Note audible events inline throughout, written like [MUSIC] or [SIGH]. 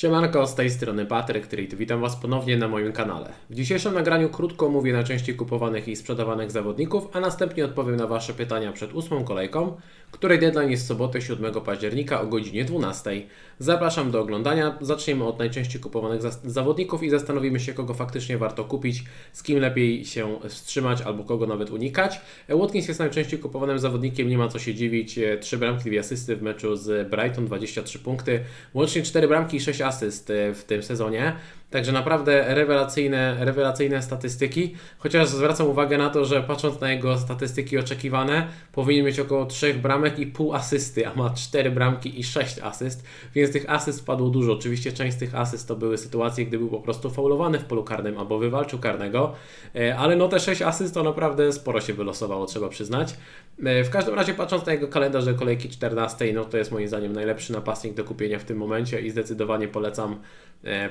Siemanko, z tej strony Patryk. Witam Was ponownie na moim kanale. W dzisiejszym nagraniu krótko mówię na części kupowanych i sprzedawanych zawodników, a następnie odpowiem na Wasze pytania przed ósmą kolejką, której deadline jest w sobotę 7 października o godzinie 12. Zapraszam do oglądania. Zaczniemy od najczęściej kupowanych zawodników i zastanowimy się, kogo faktycznie warto kupić, z kim lepiej się wstrzymać albo kogo nawet unikać. Watkins jest najczęściej kupowanym zawodnikiem, nie ma co się dziwić. 3 bramki, 2 asysty w meczu z Brighton, 23 punkty, łącznie 4 bramki i 6 asyst w tym sezonie. Także naprawdę rewelacyjne, rewelacyjne statystyki, chociaż zwracam uwagę na to, że patrząc na jego statystyki oczekiwane, powinien mieć około 3 bramek i pół asysty, a ma 4 bramki i 6 asyst, więc tych asyst padło dużo. Oczywiście część z tych asyst to były sytuacje, gdy był po prostu faulowany w polu karnym albo wywalczył karnego, e, ale no te 6 asyst to naprawdę sporo się wylosowało, trzeba przyznać. E, w każdym razie patrząc na jego kalendarz do kolejki 14, no to jest moim zdaniem najlepszy napastnik do kupienia w tym momencie i zdecydowanie polecam,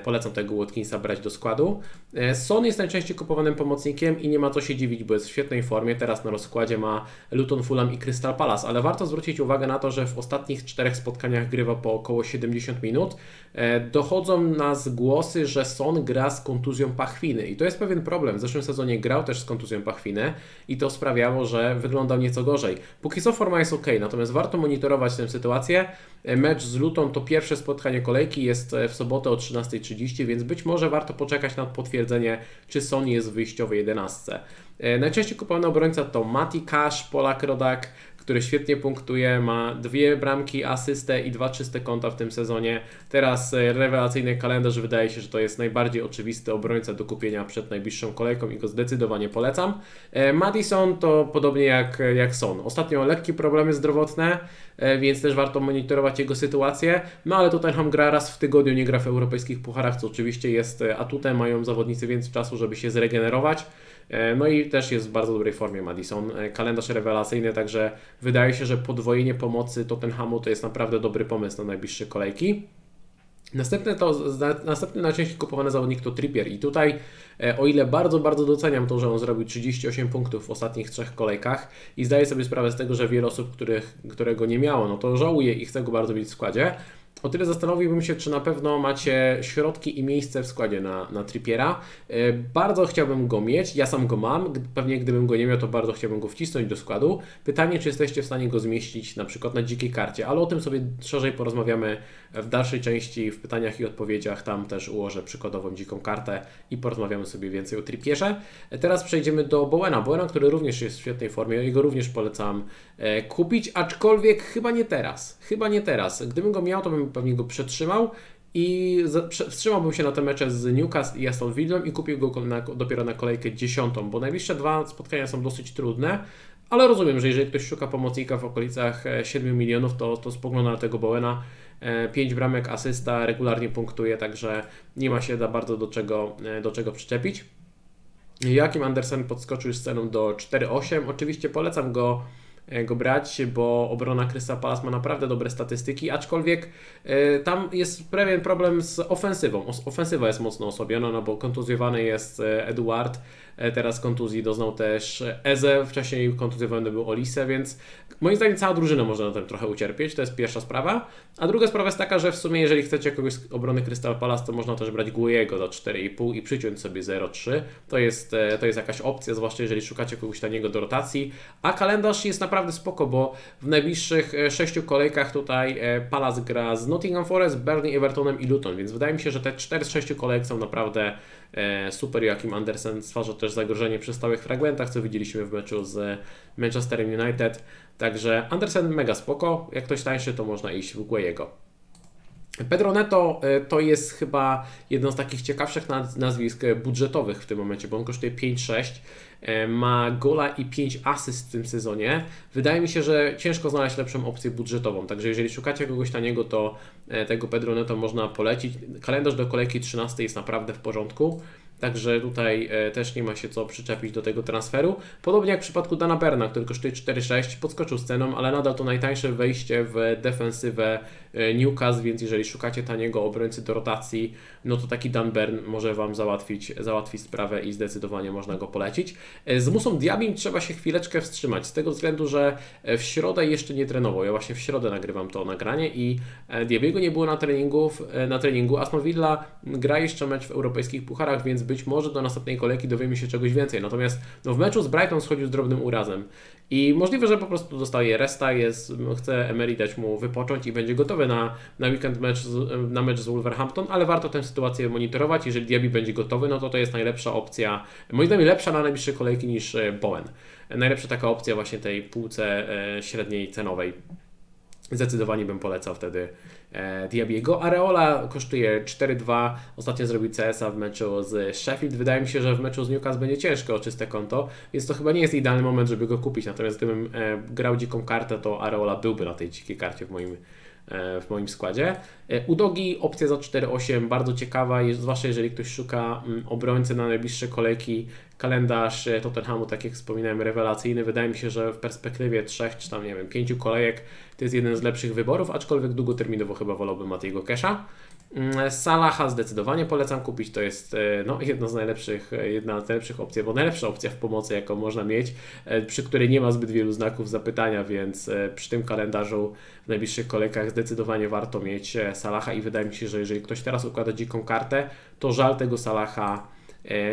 polecam tego Watkinsa brać do składu. E, Son jest najczęściej kupowanym pomocnikiem i nie ma co się dziwić, bo jest w świetnej formie. Teraz na rozkładzie ma Luton, Fulham i Crystal Palace, ale warto zwrócić uwagę na to, że w ostatnich czterech spotkaniach grywa po około 70 minut. E, dochodzą nas głosy, że Son gra z kontuzją pachwiny i to jest pewien problem. W zeszłym sezonie grał też z kontuzją pachwiny i to sprawiało, że wyglądał nieco gorzej. Póki co forma jest ok, natomiast warto monitorować tę sytuację. E, mecz z Luton to pierwsze spotkanie kolejki, jest w sobotę o 13.30, więc być może warto poczekać na potwierdzenie, czy Son jest w wyjściowej 11. E, najczęściej kupowany obrońca to Mati Cash, Polak Rodak, który świetnie punktuje, ma dwie bramki, asystę i dwa czyste konta w tym sezonie. Teraz e, rewelacyjny kalendarz, wydaje się, że to jest najbardziej oczywisty obrońca do kupienia przed najbliższą kolejką i go zdecydowanie polecam. E, Madison to podobnie jak, jak Son. Ostatnio lekkie problemy zdrowotne, więc też warto monitorować jego sytuację. No ale Tottenham gra raz w tygodniu, nie gra w europejskich pucharach, co oczywiście jest atutem, mają zawodnicy więcej czasu, żeby się zregenerować. E, no i też jest w bardzo dobrej formie Madison. E, kalendarz rewelacyjny, także wydaje się, że podwojenie pomocy Tottenhamu to jest naprawdę dobry pomysł na najbliższe kolejki. Następny, to, następny najczęściej kupowany zawodnik to Trippier i tutaj e, o ile bardzo, bardzo doceniam to, że on zrobił 38 punktów w ostatnich trzech kolejkach i zdaję sobie sprawę z tego, że wiele osób, których, którego nie miało, no to żałuje i chce go bardzo mieć w składzie, o tyle zastanowiłbym się, czy na pewno macie środki i miejsce w składzie na, na Trippiera. E, bardzo chciałbym go mieć, ja sam go mam, pewnie gdybym go nie miał, to bardzo chciałbym go wcisnąć do składu. Pytanie, czy jesteście w stanie go zmieścić na przykład na dzikiej karcie, ale o tym sobie szerzej porozmawiamy w dalszej części, w pytaniach i odpowiedziach. Tam też ułożę przykładową dziką kartę i porozmawiamy sobie więcej o Trippierze. E, teraz przejdziemy do Bowena. Bowena, który również jest w świetnej formie, jego również polecam e, kupić, aczkolwiek chyba nie teraz. Chyba nie teraz. Gdybym go miał, to bym pewnie go przetrzymał i wstrzymałbym się na te mecze z Newcastle i Aston Villa i kupił go na, dopiero na kolejkę dziesiątą, bo najbliższe dwa spotkania są dosyć trudne, ale rozumiem, że jeżeli ktoś szuka pomocnika w okolicach 7 e, milionów, to, to spogląda na tego Bowena. 5 bramek, asysta, regularnie punktuje, także nie ma się za bardzo do czego, e, do czego przyczepić. Jakim Andersen podskoczył z ceną do 4,8. Oczywiście polecam go E, go brać, bo obrona Crystal Palace ma naprawdę dobre statystyki, aczkolwiek e, tam jest pewien problem z ofensywą. Ofensywa jest mocno osłabiona, no bo kontuzjowany jest e, Eduard, teraz kontuzji doznał też Eze, wcześniej kontuzjowany był Olise, więc moim zdaniem cała drużyna może na tym trochę ucierpieć, to jest pierwsza sprawa. A druga sprawa jest taka, że w sumie jeżeli chcecie kogoś z obrony Crystal Palace, to można też brać Guiego do 4,5 i przyciąć sobie 0,3. To jest, to jest jakaś opcja, zwłaszcza jeżeli szukacie kogoś taniego do rotacji, a kalendarz jest naprawdę spoko, bo w najbliższych e, sześciu kolejkach tutaj e, Palace gra z Nottingham Forest, Burnley, Evertonem i Luton, więc wydaje mi się, że te 4 z 6 kolejek są naprawdę e, super. Joachim Andersen stwarza też zagrożenie przy stałych fragmentach, co widzieliśmy w meczu z Manchesterem United. Także Andersen mega spoko. Jak ktoś tańszy, to można iść w Guejego. Pedro Neto to jest chyba jedno z takich ciekawszych nazwisk budżetowych w tym momencie, bo on kosztuje 5-6. E, ma gola i 5 asyst w tym sezonie. Wydaje mi się, że ciężko znaleźć lepszą opcję budżetową, także jeżeli szukacie kogoś taniego, to e, tego Pedro Neto można polecić. Kalendarz do kolejki 13 jest naprawdę w porządku. Także tutaj e, też nie ma się co przyczepić do tego transferu. Podobnie jak w przypadku Dana Berna, który kosztuje 4,6, podskoczył z ceną, ale nadal to najtańsze wejście w defensywę Newcastle, więc jeżeli szukacie taniego obrońcy do rotacji, no to taki Dan Bern może Wam załatwić, załatwić sprawę i zdecydowanie można go polecić. E, z Musą Diabim trzeba się chwileczkę wstrzymać, z tego względu, że e, w środę jeszcze nie trenował. Ja właśnie w środę nagrywam to nagranie i Diabiego nie było na, treningów, na treningu. Aston Villa gra jeszcze mecz w europejskich pucharach, więc być może do następnej kolejki dowiemy się czegoś więcej. Natomiast no, w meczu z Brighton schodził z drobnym urazem i możliwe, że po prostu dostaje resta, jest, chce Emery dać mu wypocząć i będzie gotowy na, na weekend mecz z, na mecz z Wolverhampton, ale warto tę sytuację monitorować. Jeżeli Diaby będzie gotowy, no to to jest najlepsza opcja, moim zdaniem lepsza na najbliższe kolejki niż e, Bowen. Najlepsza taka opcja właśnie tej półce e, średniej cenowej. Zdecydowanie bym polecał wtedy e, Diabiego. Areola kosztuje 4-2. Ostatnio zrobił CS-a w meczu z Sheffield. Wydaje mi się, że w meczu z Newcastle będzie ciężko o czyste konto, więc to chyba nie jest idealny moment, żeby go kupić. Natomiast gdybym grał dziką kartę, to Areola byłby na tej dzikiej karcie w moim w moim składzie. E, Udogi opcja za 4-8 bardzo ciekawa, zwłaszcza jeżeli ktoś szuka mm, obrońcy na najbliższe kolejki kalendarz e, Tottenhamu, tak jak wspominałem, rewelacyjny. Wydaje mi się, że w perspektywie trzech czy tam, nie wiem, pięciu kolejek to jest jeden z lepszych wyborów, aczkolwiek długoterminowo chyba wolałbym Matiego Kesha. Mm, Salaha zdecydowanie polecam kupić, to jest e, no, jedna z najlepszych, e, jedna z najlepszych opcji, bo najlepsza opcja w pomocy, jaką można mieć, przy której nie ma zbyt wielu znaków zapytania, więc przy tym kalendarzu w najbliższych kolejkach zdecydowanie warto mieć Salaha i wydaje mi się, że jeżeli ktoś teraz układa dziką kartę, to żal tego Salaha E,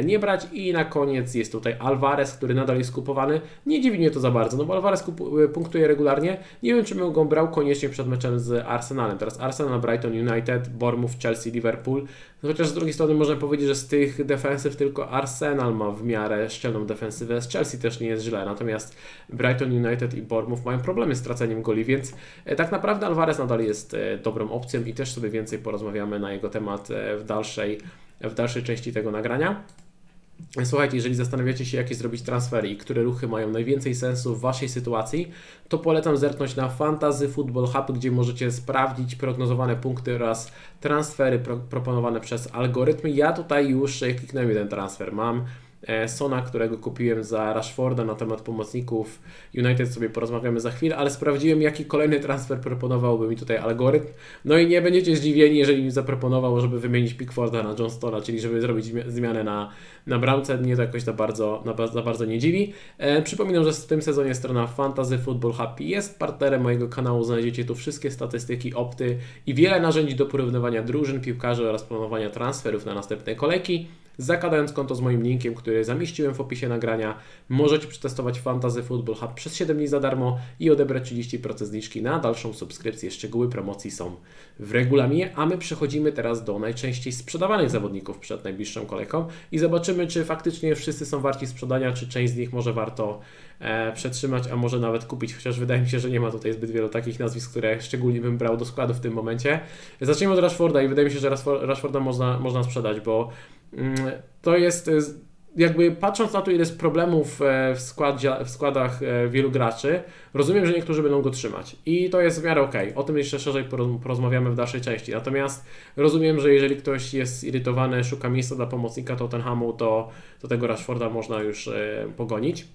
nie brać. I na koniec jest tutaj Alvarez, który nadal jest kupowany. Nie dziwi mnie to za bardzo, no bo Alvarez e, punktuje regularnie. Nie wiem, czy bym go brał koniecznie przed meczem z Arsenalem. Teraz Arsenal, Brighton United, Bournemouth, Chelsea, Liverpool. No chociaż z drugiej strony można powiedzieć, że z tych defensyw tylko Arsenal ma w miarę szczelną defensywę. Z Chelsea też nie jest źle, natomiast Brighton United i Bournemouth mają problemy z traceniem goli, więc e, tak naprawdę Alvarez nadal jest dobrą opcją i też sobie więcej porozmawiamy na jego temat w dalszej w dalszej części tego nagrania. Słuchajcie, jeżeli zastanawiacie się, jakie zrobić transfery i które ruchy mają najwięcej sensu w Waszej sytuacji, to polecam zerknąć na Fantasy Football Hub, gdzie możecie sprawdzić prognozowane punkty oraz transfery pro proponowane przez algorytmy. Ja tutaj już kliknąłem jeden transfer. Mam Sona, którego kupiłem za Rashforda na temat pomocników United sobie porozmawiamy za chwilę, ale sprawdziłem jaki kolejny transfer proponowałby mi tutaj algorytm. No i nie będziecie zdziwieni, jeżeli mi zaproponował, żeby wymienić Pickforda na Johnstona, czyli żeby zrobić zmianę na, na bramce. Mnie to jakoś za bardzo, za bardzo nie dziwi. E, przypominam, że w tym sezonie strona Fantasy Football Happy jest partnerem mojego kanału. Znajdziecie tu wszystkie statystyki, opty i wiele narzędzi do porównywania drużyn, piłkarzy oraz planowania transferów na następne kolejki. Zakładając konto z moim linkiem, który zamieściłem w opisie nagrania, możecie przetestować Fantasy Football Hub przez 7 dni za darmo i odebrać 30% zniżki na dalszą subskrypcję. Szczegóły promocji są w regulaminie, a my przechodzimy teraz do najczęściej sprzedawanych zawodników przed najbliższą kolejką i zobaczymy, czy faktycznie wszyscy są warci sprzedania, czy część z nich może warto e, przetrzymać, a może nawet kupić, chociaż wydaje mi się, że nie ma tutaj zbyt wielu takich nazwisk, które szczególnie bym brał do składu w tym momencie. Zacznijmy od Rashforda i wydaje mi się, że Rashforda można, można sprzedać, bo Mm, to jest jakby patrząc na to, ile jest problemów e, w, składzie, w składach e, wielu graczy, rozumiem, że niektórzy będą go trzymać. I to jest w miarę ok. O tym jeszcze szerzej porozmawiamy w dalszej części. Natomiast rozumiem, że jeżeli ktoś jest irytowany, szuka miejsca dla pomocnika Tottenhamu, to, to tego Rashforda można już e, pogonić.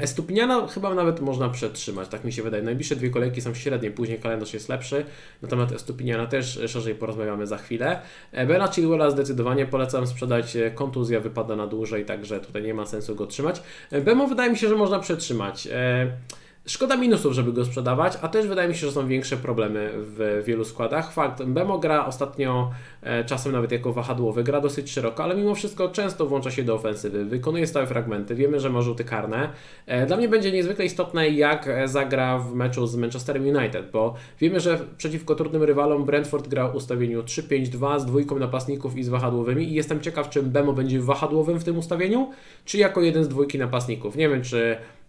Estupiniana chyba nawet można przetrzymać, tak mi się wydaje. Najbliższe dwie kolejki są średnie, później kalendarz jest lepszy. Na temat Estupiniana też szerzej porozmawiamy za chwilę. E, Bena Chilwella zdecydowanie polecam sprzedać. E, kontuzja wypada na dłużej, także tutaj nie ma sensu go trzymać. E, Bemo wydaje mi się, że można przetrzymać. Szkoda minusów, żeby go sprzedawać, a też wydaje mi się, że są większe problemy w wielu składach. Fakt, Bemo gra ostatnio e, czasem nawet jako wahadłowy, gra dosyć szeroko, ale mimo wszystko często włącza się do ofensywy, wykonuje stałe fragmenty, wiemy, że ma rzuty karne. E, dla mnie będzie niezwykle istotne, jak zagra w meczu z Manchesterem United, bo wiemy, że przeciwko trudnym rywalom Brentford gra w ustawieniu 3-5-2 z dwójką napastników i z wahadłowymi i jestem ciekaw, czy Bemo będzie wahadłowym w tym ustawieniu, czy jako jeden z dwójki napastników. Nie wiem, czy e,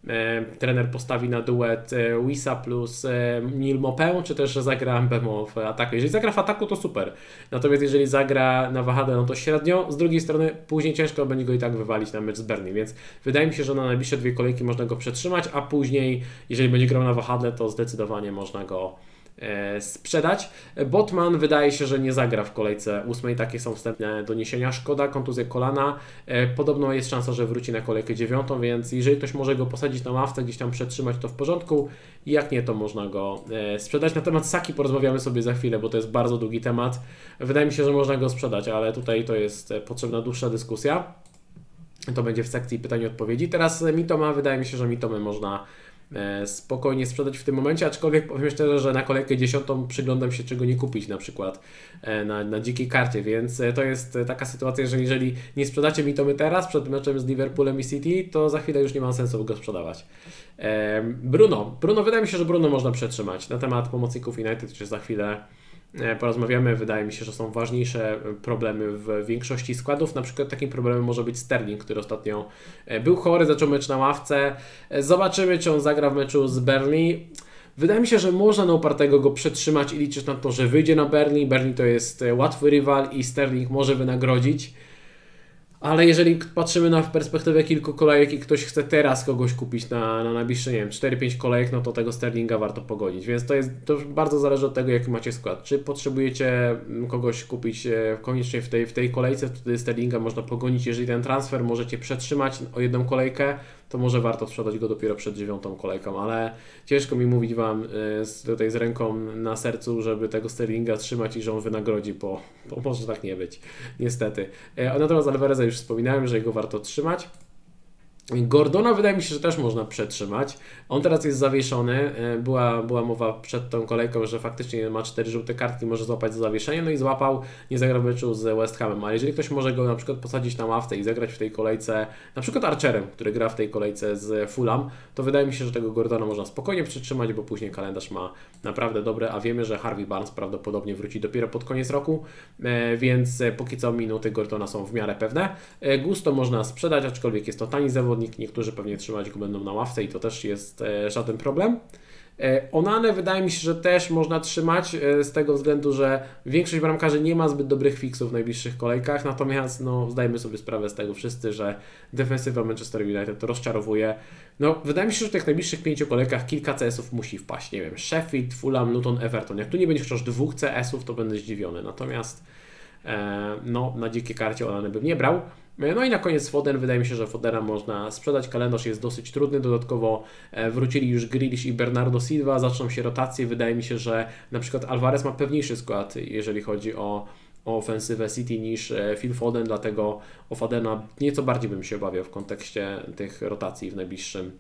trener postawi na duet e, Wisa plus e, Neil Mopę, czy też zagra Mbemo w ataku. Jeżeli zagra w ataku, to super. Natomiast jeżeli zagra na wahadę, no to średnio. Z drugiej strony później ciężko będzie go i tak wywalić na mecz z Bernie, więc wydaje mi się, że na najbliższe dwie kolejki można go przetrzymać, a później, jeżeli będzie grał na wahadle, to zdecydowanie można go e, sprzedać. Botman wydaje się, że nie zagra w kolejce ósmej, takie są wstępne doniesienia. Szkoda, kontuzja kolana. E, podobno jest szansa, że wróci na kolejkę dziewiątą, więc jeżeli ktoś może go posadzić na ławce, gdzieś tam przetrzymać, to w porządku. Jak nie, to można go e, sprzedać. Na temat Saki porozmawiamy sobie za chwilę, bo to jest bardzo długi temat. Wydaje mi się, że można go sprzedać, ale tutaj to jest potrzebna dłuższa dyskusja. To będzie w sekcji pytań i odpowiedzi. Teraz Mitoma, wydaje mi się, że Mitomy można E, spokojnie sprzedać w tym momencie, aczkolwiek powiem szczerze, że na kolejkę dziesiątą przyglądam się czego nie kupić na przykład e, na, na dzikiej karcie, więc e, to jest taka sytuacja, że jeżeli nie sprzedacie mi to my teraz przed meczem z Liverpoolem i City, to za chwilę już nie ma sensu go sprzedawać. Bruno, Bruno, wydaje mi się, że Bruno można przetrzymać. Na temat pomocników United czy za chwilę E, porozmawiamy. Wydaje mi się, że są ważniejsze problemy w większości składów. Na przykład takim problemem może być Sterling, który ostatnio e, był chory, zaczął mecz na ławce. E, zobaczymy, czy on zagra w meczu z Berlin. Wydaje mi się, że można na upartego go przetrzymać i liczyć na to, że wyjdzie na Berlin. Berlin to jest łatwy rywal i Sterling może wynagrodzić. Ale jeżeli patrzymy na perspektywę kilku kolejek i ktoś chce teraz kogoś kupić na, na najbliższe, nie wiem, 4-5 kolejek, no to tego Sterlinga warto pogodzić. Więc to jest to bardzo zależy od tego, jaki macie skład. Czy potrzebujecie kogoś kupić e, koniecznie w tej, w tej kolejce, wtedy Sterlinga można pogonić. Jeżeli ten transfer możecie przetrzymać o jedną kolejkę, to może warto sprzedać go dopiero przed dziewiątą kolejką, ale ciężko mi mówić Wam y, tutaj z ręką na sercu, żeby tego Sterlinga trzymać i że on wynagrodzi, bo, bo może tak nie być, niestety. E, natomiast Alvareza już wspominałem, że jego warto trzymać. Gordona wydaje mi się, że też można przetrzymać. On teraz jest zawieszony. E, była, była mowa przed tą kolejką, że faktycznie ma cztery żółte kartki, może złapać za zawieszenie, no i złapał, nie zagrał meczu z West Hamem. Ale jeżeli ktoś może go na przykład posadzić na ławce i zagrać w tej kolejce, na przykład Archerem, który gra w tej kolejce z Fulham, to wydaje mi się, że tego Gordona można spokojnie przytrzymać, bo później kalendarz ma naprawdę dobre, a wiemy, że Harvey Barnes prawdopodobnie wróci dopiero pod koniec roku, e, więc póki co minuty Gordona są w miarę pewne. E, Gusto można sprzedać, aczkolwiek jest to tani zawód zawodnik, niektórzy pewnie trzymać go będą na ławce i to też jest e, żaden problem. E, Onane wydaje mi się, że też można trzymać e, z tego względu, że większość bramkarzy nie ma zbyt dobrych fixów w najbliższych kolejkach, natomiast no, zdajemy sobie sprawę z tego wszyscy, że defensywa Manchester United to rozczarowuje. No, wydaje mi się, że w tych najbliższych pięciu kolejkach kilka CS-ów musi wpaść. Nie wiem, Sheffield, Fulham, Luton, Everton. Jak tu nie będzie wciąż dwóch CS-ów, to będę zdziwiony. Natomiast e, no, na dzikie karcie Onane bym nie brał. No i na koniec Foden, wydaje mi się, że Fodena można sprzedać, kalendarz jest dosyć trudny, dodatkowo e, wrócili już Grealish i Bernardo Silva, zaczną się rotacje, wydaje mi się, że na przykład Alvarez ma pewniejszy skład, jeżeli chodzi o, o ofensywę City niż e, Phil Foden, dlatego o Fodena nieco bardziej bym się obawiał w kontekście tych rotacji w najbliższym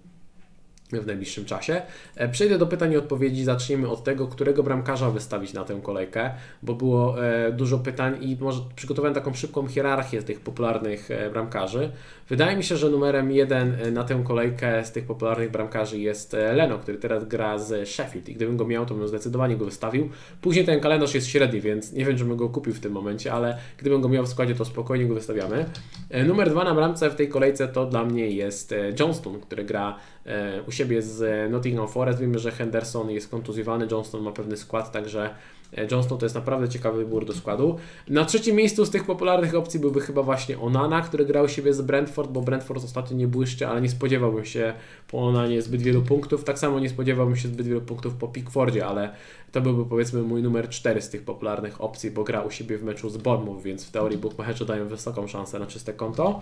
w najbliższym czasie. E, przejdę do pytań i odpowiedzi. Zaczniemy od tego, którego bramkarza wystawić na tę kolejkę, bo było e, dużo pytań i może przygotowałem taką szybką hierarchię tych popularnych e, bramkarzy. Wydaje mi się, że numerem jeden na tę kolejkę z tych popularnych bramkarzy jest Leno, który teraz gra z Sheffield i gdybym go miał, to bym zdecydowanie go wystawił. Później ten kalendarz jest średni, więc nie wiem, czy bym go kupił w tym momencie, ale gdybym go miał w składzie, to spokojnie go wystawiamy. Numer dwa na bramce w tej kolejce to dla mnie jest Johnston, który gra u siebie z Nottingham Forest. Wiemy, że Henderson jest kontuzjowany, Johnston ma pewny skład, także e, Johnston to jest naprawdę ciekawy wybór do składu. Na trzecim miejscu z tych popularnych opcji byłby chyba właśnie Onana, który grał siebie z Brentford, bo Brentford ostatnio nie błyszczy, ale nie spodziewałbym się po Onanie zbyt wielu punktów. Tak samo nie spodziewałbym się zbyt wielu punktów po Pickfordzie, ale to byłby powiedzmy mój numer 4 z tych popularnych opcji, bo gra u siebie w meczu z Bournemouth, więc w teorii bookmacherzy dają wysoką szansę na czyste konto.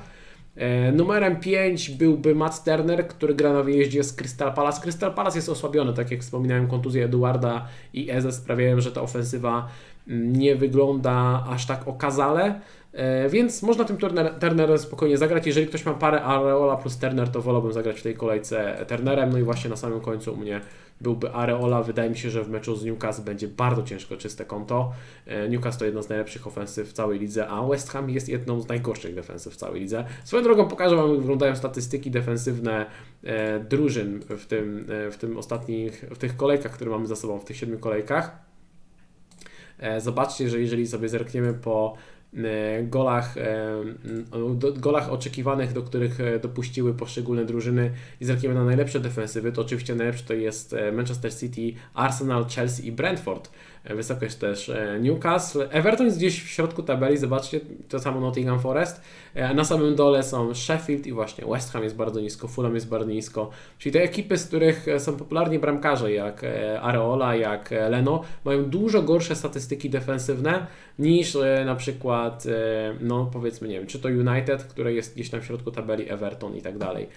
E, numerem 5 byłby Matt Turner, który gra na wyjeździe z Crystal Palace. Crystal Palace jest osłabiony, tak jak wspominałem, kontuzje Eduarda i Eze sprawiają, że ta ofensywa mm, nie wygląda aż tak okazale. E, więc można tym Turner, Turnerem spokojnie zagrać. Jeżeli ktoś ma parę Areola plus Turner, to wolałbym zagrać w tej kolejce Turnerem. No i właśnie na samym końcu u mnie byłby Areola. Wydaje mi się, że w meczu z Newcastle będzie bardzo ciężko czyste konto. E, Newcastle to jedna z najlepszych ofensyw w całej lidze, a West Ham jest jedną z najgorszych defensyw w całej lidze. Swoją drogą pokażę Wam, jak wyglądają statystyki defensywne e, drużyn w tym, w tym ostatnich, w tych kolejkach, które mamy za sobą, w tych siedmiu kolejkach. Zobaczcie, że jeżeli sobie zerkniemy po golach, e, golach oczekiwanych, do których e, dopuściły poszczególne drużyny i zerkniemy na najlepsze defensywy, to oczywiście najlepsze to jest Manchester City, Arsenal, Chelsea i Brentford. Wysokość też Newcastle. Everton jest gdzieś w środku tabeli, zobaczcie, to samo Nottingham Forest. Na samym dole są Sheffield i właśnie West Ham jest bardzo nisko, Fulham jest bardzo nisko. Czyli te ekipy, z których są popularni bramkarze, jak Areola, jak Leno, mają dużo gorsze statystyki defensywne niż na przykład, no powiedzmy, nie wiem, czy to United, które jest gdzieś tam w środku tabeli, Everton i tak dalej.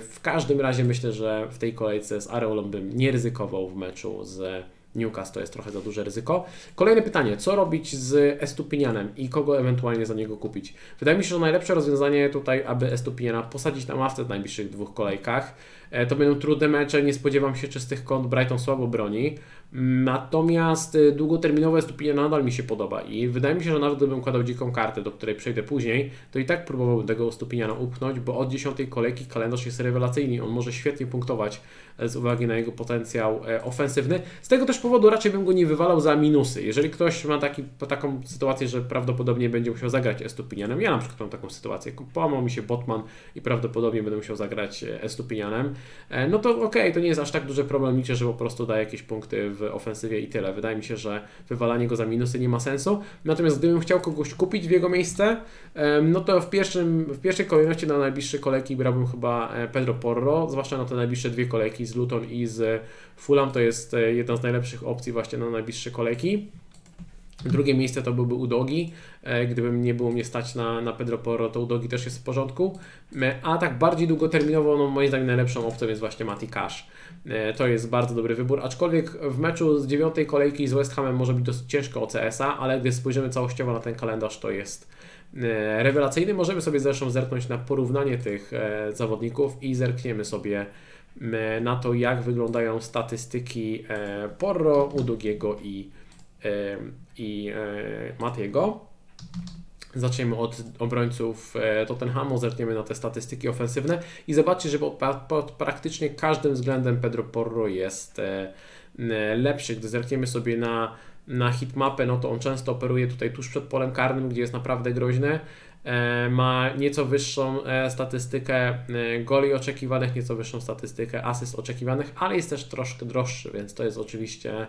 W każdym razie myślę, że w tej kolejce z Areolą bym nie ryzykował w meczu z Newcastle to jest trochę za duże ryzyko. Kolejne pytanie, co robić z Estupinianem i kogo ewentualnie za niego kupić? Wydaje mi się, że najlepsze rozwiązanie tutaj, aby Estupiniana posadzić na ławce w najbliższych dwóch kolejkach. E, to będą trudne mecze, nie spodziewam się czystych kąt, Brighton słabo broni. Natomiast y, długoterminowe stupienie nadal mi się podoba i wydaje mi się, że nawet gdybym kładał dziką kartę, do której przejdę później, to i tak próbowałbym tego stupienia upchnąć, bo od 10 kolejki kalendarz jest rewelacyjny, on może świetnie punktować e, z uwagi na jego potencjał e, ofensywny. Z tego też powodu raczej bym go nie wywalał za minusy. Jeżeli ktoś ma taki, taką sytuację, że prawdopodobnie będzie musiał zagrać Estupinianem, ja na przykład mam taką sytuację, połamał mi się Botman i prawdopodobnie będę musiał zagrać e, Estupinianem, no to okej, okay, to nie jest aż tak duży problem, liczę, że po prostu da jakieś punkty w w ofensywie i tyle. Wydaje mi się, że wywalanie go za minusy nie ma sensu. Natomiast gdybym chciał kogoś kupić w jego miejsce, no to w, pierwszym, w pierwszej kolejności na najbliższe kolejki brałbym chyba e, Pedro Porro, zwłaszcza na te najbliższe dwie kolejki z Luton i z Fulham. To jest e, jedna z najlepszych opcji właśnie na najbliższe kolejki. Drugie miejsce to byłby Udogi. E, gdybym nie było mnie stać na, na Pedro Porro, to Udogi też jest w porządku. A tak bardziej długoterminowo, no moim zdaniem najlepszą opcją jest właśnie Mati Cash. E, to jest bardzo dobry wybór, aczkolwiek w meczu z dziewiątej kolejki z West Hamem może być dosyć ciężko o CS-a, ale gdy spojrzymy całościowo na ten kalendarz, to jest e, rewelacyjny. Możemy sobie zresztą zerknąć na porównanie tych e, zawodników i zerkniemy sobie na to, jak wyglądają statystyki Porro, Udogiego i, i Matiego. Zaczniemy od obrońców e, Tottenhamu, zerkniemy na te statystyki ofensywne i zobaczcie, że pod, praktycznie każdym względem Pedro Porro jest e, lepszy. Gdy zerkniemy sobie na, na hitmapę, no to on często operuje tutaj tuż przed polem karnym, gdzie jest naprawdę groźny. E, ma nieco wyższą statystykę goli oczekiwanych, nieco wyższą statystykę asyst oczekiwanych, ale jest też troszkę droższy, więc to jest oczywiście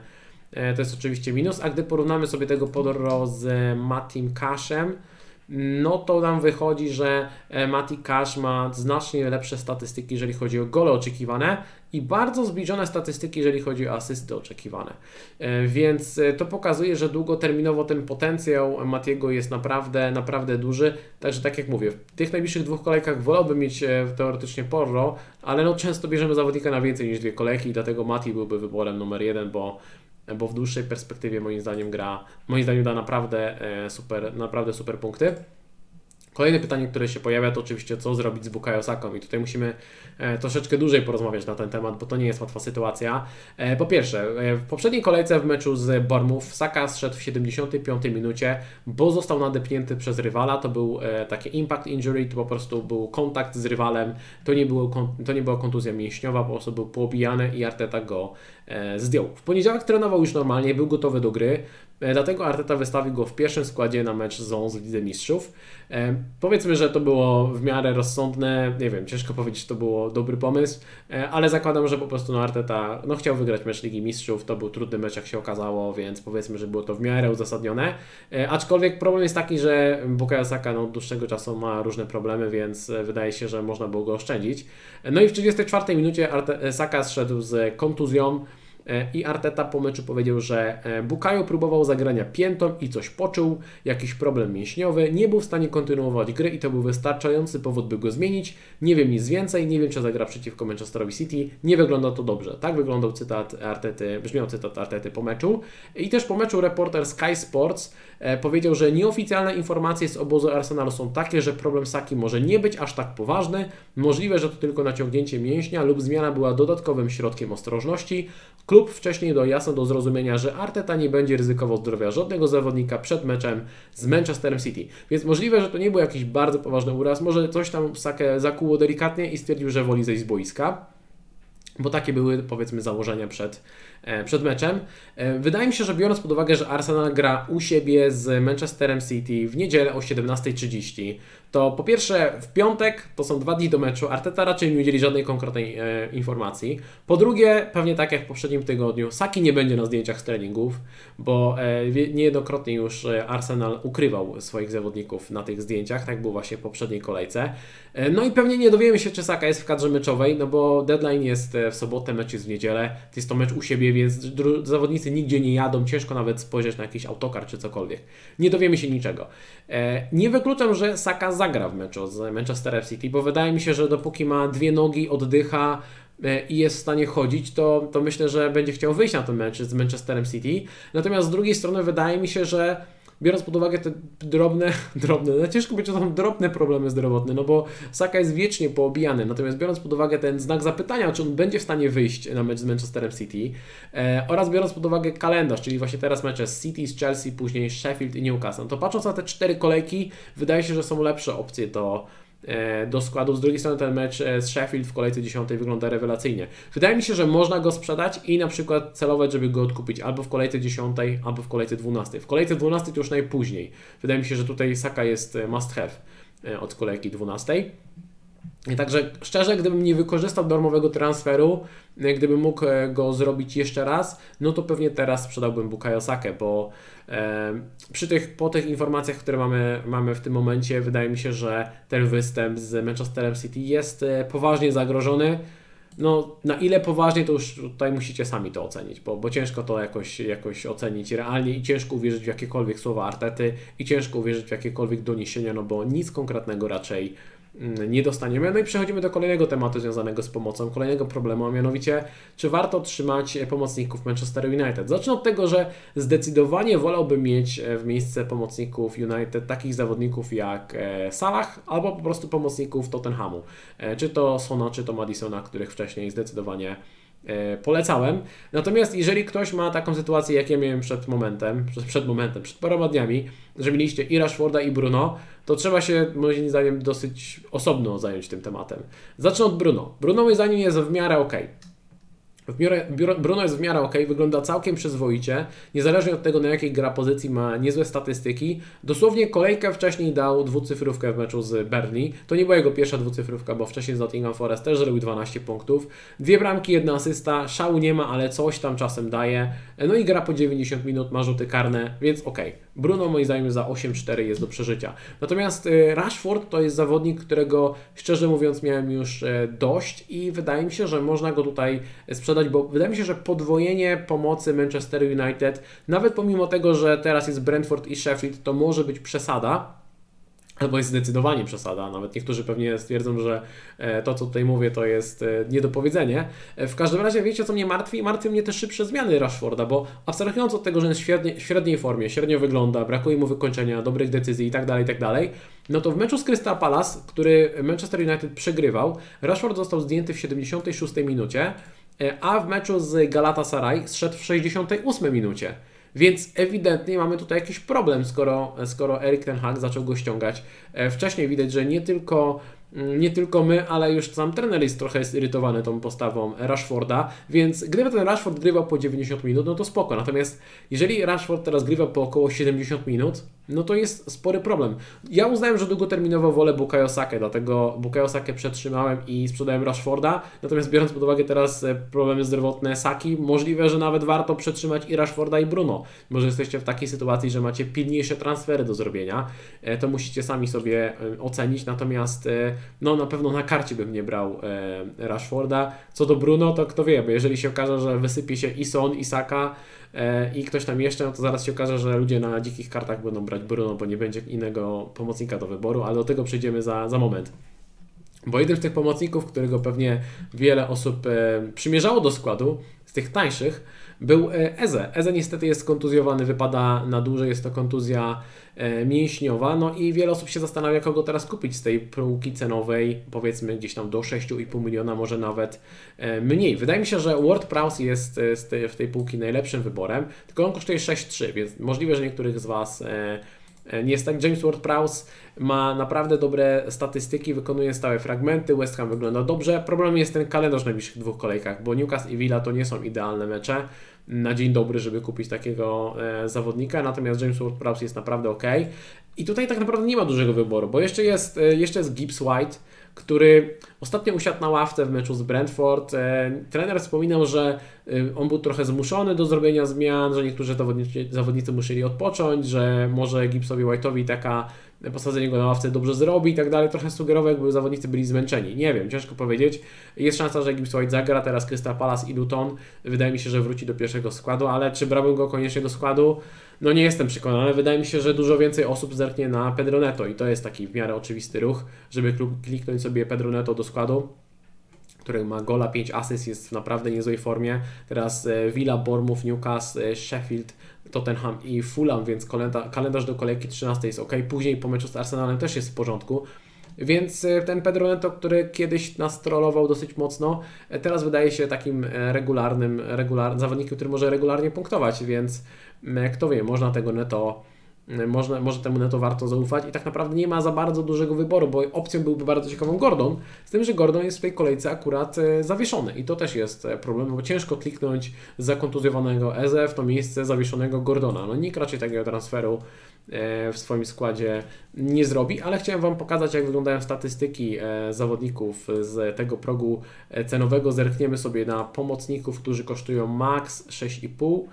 to jest oczywiście minus, a gdy porównamy sobie tego Porro z Matim Cashem, no to nam wychodzi, że e, Mati Cash ma znacznie lepsze statystyki, jeżeli chodzi o gole oczekiwane i bardzo zbliżone statystyki, jeżeli chodzi o asysty oczekiwane. E, więc e, to pokazuje, że długoterminowo ten potencjał Matiego jest naprawdę, naprawdę duży. Także tak jak mówię, w tych najbliższych dwóch kolejkach wolałbym mieć teoretycznie Porro, ale no często bierzemy zawodnika na więcej niż dwie kolejki i dlatego Mati byłby wyborem numer jeden, bo bo w dłuższej perspektywie moim zdaniem gra, moim zdaniem da naprawdę e, super, naprawdę super punkty. Kolejne pytanie, które się pojawia, to oczywiście co zrobić z Bukayo Saką i tutaj musimy e, troszeczkę dłużej porozmawiać na ten temat, bo to nie jest łatwa sytuacja. E, po pierwsze, w poprzedniej kolejce w meczu z Bormów Saka zszedł w 75 minucie, bo został nadepnięty przez rywala, to był taki impact injury, to po prostu był kontakt z rywalem, to nie, było, to nie była kontuzja mięśniowa, po prostu był poobijany i Arteta go E, zdjął. W poniedziałek trenował już normalnie, był gotowy do gry, e, dlatego Arteta wystawił go w pierwszym składzie na mecz z w Lidze Mistrzów. E, powiedzmy, że to było w miarę rozsądne, nie wiem, ciężko powiedzieć, czy to było dobry pomysł, ale zakładam, że po prostu no, Arteta no, chciał wygrać mecz Ligi Mistrzów, to był trudny mecz, jak się okazało, więc powiedzmy, że było to w miarę uzasadnione. Aczkolwiek problem jest taki, że Bukayo Saka no, od dłuższego czasu ma różne problemy, więc wydaje się, że można było go oszczędzić. No i w 34 minucie Arte Saka zszedł z kontuzją, E, I Arteta po meczu powiedział, że e, Bukayo próbował zagrania piętą i coś poczuł, jakiś problem mięśniowy, nie był w stanie kontynuować gry i to był wystarczający powód, by go zmienić. Nie wiem nic więcej, nie wiem czy zagra przeciwko Manchesterowi City, nie wygląda to dobrze. Tak wyglądał cytat Artety, brzmiał cytat Artety po meczu. I też po meczu reporter Sky Sports e, powiedział, że nieoficjalne informacje z obozu Arsenalu są takie, że problem Saki może nie być aż tak poważny, możliwe, że to tylko naciągnięcie mięśnia lub zmiana była dodatkowym środkiem ostrożności. Klub wcześniej do jasno do zrozumienia, że Arteta nie będzie ryzykował zdrowia żadnego zawodnika przed meczem z Manchesterem City. Więc możliwe, że to nie był jakiś bardzo poważny uraz, może coś tam Sakę zakuło delikatnie i stwierdził, że woli zejść z boiska. Bo takie były powiedzmy założenia przed, e, przed meczem. E, wydaje mi się, że biorąc pod uwagę, że Arsenal gra u siebie z Manchesterem City w niedzielę o 17.30, to po pierwsze w piątek to są dwa dni do meczu, Arteta raczej nie udzieli żadnej konkretnej e, informacji. Po drugie, pewnie tak jak w poprzednim tygodniu, Saki nie będzie na zdjęciach z treningów, bo e, niejednokrotnie już e, Arsenal ukrywał swoich zawodników na tych zdjęciach, tak było właśnie w poprzedniej kolejce. E, no i pewnie nie dowiemy się, czy Saka jest w kadrze meczowej, no bo deadline jest e, w sobotę, mecz jest w niedzielę, jest to mecz u siebie, więc zawodnicy nigdzie nie jadą, ciężko nawet spojrzeć na jakiś autokar czy cokolwiek. Nie dowiemy się niczego. E, nie wykluczam, że Saka zagra w meczu z Manchesterem City, bo wydaje mi się, że dopóki ma dwie nogi, oddycha i jest w stanie chodzić, to, to myślę, że będzie chciał wyjść na ten mecz z Manchesterem City. Natomiast z drugiej strony wydaje mi się, że biorąc pod uwagę te drobne, [LAUGHS] drobne, no ciężko że to są drobne problemy zdrowotne, no bo Saka jest wiecznie poobijany, natomiast biorąc pod uwagę ten znak zapytania, czy on będzie w stanie wyjść na mecz z Manchesterem City e, oraz biorąc pod uwagę kalendarz, czyli właśnie teraz mecze z City, z Chelsea, później Sheffield i Newcastle, to patrząc na te cztery kolejki, wydaje się, że są lepsze opcje do do składu. Z drugiej strony ten mecz e, z Sheffield w kolejce 10 wygląda rewelacyjnie. Wydaje mi się, że można go sprzedać i na przykład celować, żeby go odkupić albo w kolejce 10, albo w kolejce 12. W kolejce 12 to już najpóźniej. Wydaje mi się, że tutaj Saka jest e, must have od kolejki 12. Także szczerze, gdybym nie wykorzystał darmowego transferu, gdybym mógł go zrobić jeszcze raz, no to pewnie teraz sprzedałbym Bukayo Sakę, bo e, przy tych, po tych informacjach, które mamy, mamy w tym momencie, wydaje mi się, że ten występ z Manchesterem City jest e, poważnie zagrożony. No, na ile poważnie, to już tutaj musicie sami to ocenić, bo, bo ciężko to jakoś, jakoś ocenić realnie i ciężko uwierzyć w jakiekolwiek słowa Artety i ciężko uwierzyć w jakiekolwiek doniesienia, no bo nic konkretnego raczej nie dostaniemy. No i przechodzimy do kolejnego tematu związanego z pomocą, kolejnego problemu, a mianowicie, czy warto trzymać pomocników Manchester United? Zacznę od tego, że zdecydowanie wolałbym mieć e, w miejsce pomocników United takich zawodników jak e, Salah albo po prostu pomocników Tottenhamu. E, czy to Sona, czy to Madisona, których wcześniej zdecydowanie polecałem. Natomiast jeżeli ktoś ma taką sytuację, jak ja miałem przed momentem, przed momentem, przed paroma dniami, że mieliście i Rashforda i Bruno, to trzeba się moim zdaniem dosyć osobno zająć tym tematem. Zacznę od Bruno. Bruno moim zdaniem jest w miarę ok. W miarę, Bruno jest w miarę ok, wygląda całkiem przyzwoicie, niezależnie od tego na jakiej gra pozycji ma niezłe statystyki. Dosłownie kolejkę wcześniej dał dwucyfrówkę w meczu z Burnley. To nie była jego pierwsza dwucyfrówka, bo wcześniej z Nottingham Forest też zrobił 12 punktów. Dwie bramki, jedna asysta, szału nie ma, ale coś tam czasem daje. No i gra po 90 minut, ma rzuty karne, więc ok. Bruno moim zdaniem za 8-4 jest do przeżycia. Natomiast y, Rashford to jest zawodnik, którego szczerze mówiąc miałem już e, dość i wydaje mi się, że można go tutaj sprzedać, bo wydaje mi się, że podwojenie pomocy Manchester United, nawet pomimo tego, że teraz jest Brentford i Sheffield, to może być przesada, Albo jest zdecydowanie przesada. Nawet niektórzy pewnie stwierdzą, że e, to, co tutaj mówię, to jest e, niedopowiedzenie. E, w każdym razie wiecie, co mnie martwi? Martwi mnie te szybsze zmiany Rashforda, bo abstrahując od tego, że jest w, średniej, średniej formie, średnio wygląda, brakuje mu wykończenia, dobrych decyzji itd., tak itd., tak no to w meczu z Crystal Palace, który Manchester United przegrywał, Rashford został zdjęty w 76 minucie, a w meczu z Galatasaray zszedł w 68 minucie. Więc ewidentnie mamy tutaj jakiś problem, skoro, skoro Erik Ten Hag zaczął go ściągać. E, wcześniej widać, że nie tylko Mm, nie tylko my, ale już sam trener jest trochę zirytowany tą postawą Rashforda, więc gdyby ten Rashford grywał po 90 minut, no to spoko. Natomiast jeżeli Rashford teraz grywa po około 70 minut, no to jest spory problem. Ja uznałem, że długoterminowo wolę Bukayo Sake, dlatego Bukayo Sake przetrzymałem i sprzedałem Rashforda, natomiast biorąc pod uwagę teraz e, problemy zdrowotne Saki, możliwe, że nawet warto przetrzymać i Rashforda i Bruno. Może jesteście w takiej sytuacji, że macie pilniejsze transfery do zrobienia, e, to musicie sami sobie e, ocenić, natomiast no na pewno na karcie bym nie brał Rashforda. Co do Bruno, to kto wie, bo jeżeli się okaże, że wysypie się i Son, i Saka i ktoś tam jeszcze, no to zaraz się okaże, że ludzie na dzikich kartach będą brać Bruno, bo nie będzie innego pomocnika do wyboru, ale do tego przejdziemy za, za moment. Bo jeden z tych pomocników, którego pewnie wiele osób e, przymierzało do składu, z tych tańszych, był e, Eze. Eze niestety jest kontuzjowany, wypada na dłużej, jest to kontuzja e, mięśniowa, no i wiele osób się zastanawia, kogo teraz kupić z tej półki cenowej, powiedzmy gdzieś tam do 6,5 miliona, może nawet e, mniej. Wydaje mi się, że Ward Prowse jest w tej półki najlepszym wyborem, tylko on kosztuje 6,3, więc możliwe, że niektórych z Was nie jest tak. James Ward-Prowse ma naprawdę dobre statystyki, wykonuje stałe fragmenty, West Ham wygląda dobrze. Problem jest ten kalendarz w najbliższych dwóch kolejkach, bo Newcastle i Villa to nie są idealne mecze. na dzień dobry, żeby kupić takiego e, zawodnika, natomiast James Ward-Prowse jest naprawdę ok. I tutaj tak naprawdę nie ma dużego wyboru, bo jeszcze jest, e, jeszcze jest Gibbs White, który ostatnio usiadł na ławce w meczu z Brentford. E, trener wspominał, że e, on był trochę zmuszony do zrobienia zmian, że niektórzy zawodnicy, zawodnicy musieli odpocząć, że może Gibsowi White'owi taka posadzenie go na ławce dobrze zrobi i tak dalej. Trochę sugerował, jakby zawodnicy byli zmęczeni. Nie wiem, ciężko powiedzieć. Jest szansa, że Gibbs White zagra, teraz Crystal Palace i Luton. Wydaje mi się, że wróci do pierwszego składu, ale czy brałbym go koniecznie do składu? No nie jestem przekonany. Wydaje mi się, że dużo więcej osób zerknie na Pedro Neto i to jest taki w miarę oczywisty ruch, żeby kliknąć sobie Pedro Neto do składu który ma gola, 5 asyst, jest w naprawdę niezłej formie. Teraz e, Villa, Bournemouth, Newcastle, e, Sheffield, Tottenham i Fulham, więc kalendarz do kolejki 13 jest ok. Później po meczu z Arsenalem też jest w porządku. Więc e, ten Pedro Neto, który kiedyś nas trollował dosyć mocno, teraz wydaje się takim regularnym, regular, zawodnikiem, który może regularnie punktować, więc kto wie, można tego Neto można, może temu neto warto zaufać i tak naprawdę nie ma za bardzo dużego wyboru, bo opcją byłby bardzo ciekawą Gordon, z tym, że Gordon jest w tej kolejce akurat e, zawieszony i to też jest e, problem, bo ciężko kliknąć zakontuzjowanego Eze w to miejsce zawieszonego Gordona. No nikt raczej takiego transferu e, w swoim składzie nie zrobi, ale chciałem Wam pokazać, jak wyglądają statystyki zawodników z tego progu cenowego. Zerkniemy sobie na pomocników, którzy kosztują max 6,5 E,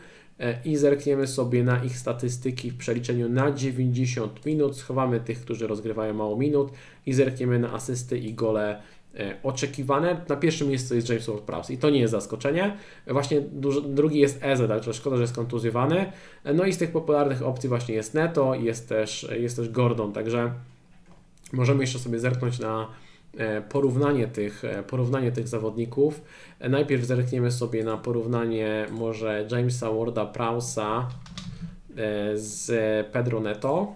i zerkniemy sobie na ich statystyki w przeliczeniu na 90 minut. Schowamy tych, którzy rozgrywają mało minut i zerkniemy na asysty i gole e, oczekiwane. Na pierwszym miejscu jest James Ward-Prowse i to nie jest zaskoczenie. Właśnie drugi jest Eze, także szkoda, że jest kontuzjowany. E, no i z tych popularnych opcji właśnie jest Neto, jest też, jest też Gordon, także możemy jeszcze sobie zerknąć na E, porównanie tych, e, porównanie tych zawodników. E, najpierw zerkniemy sobie na porównanie może Jamesa Warda Prausa z Pedro Neto.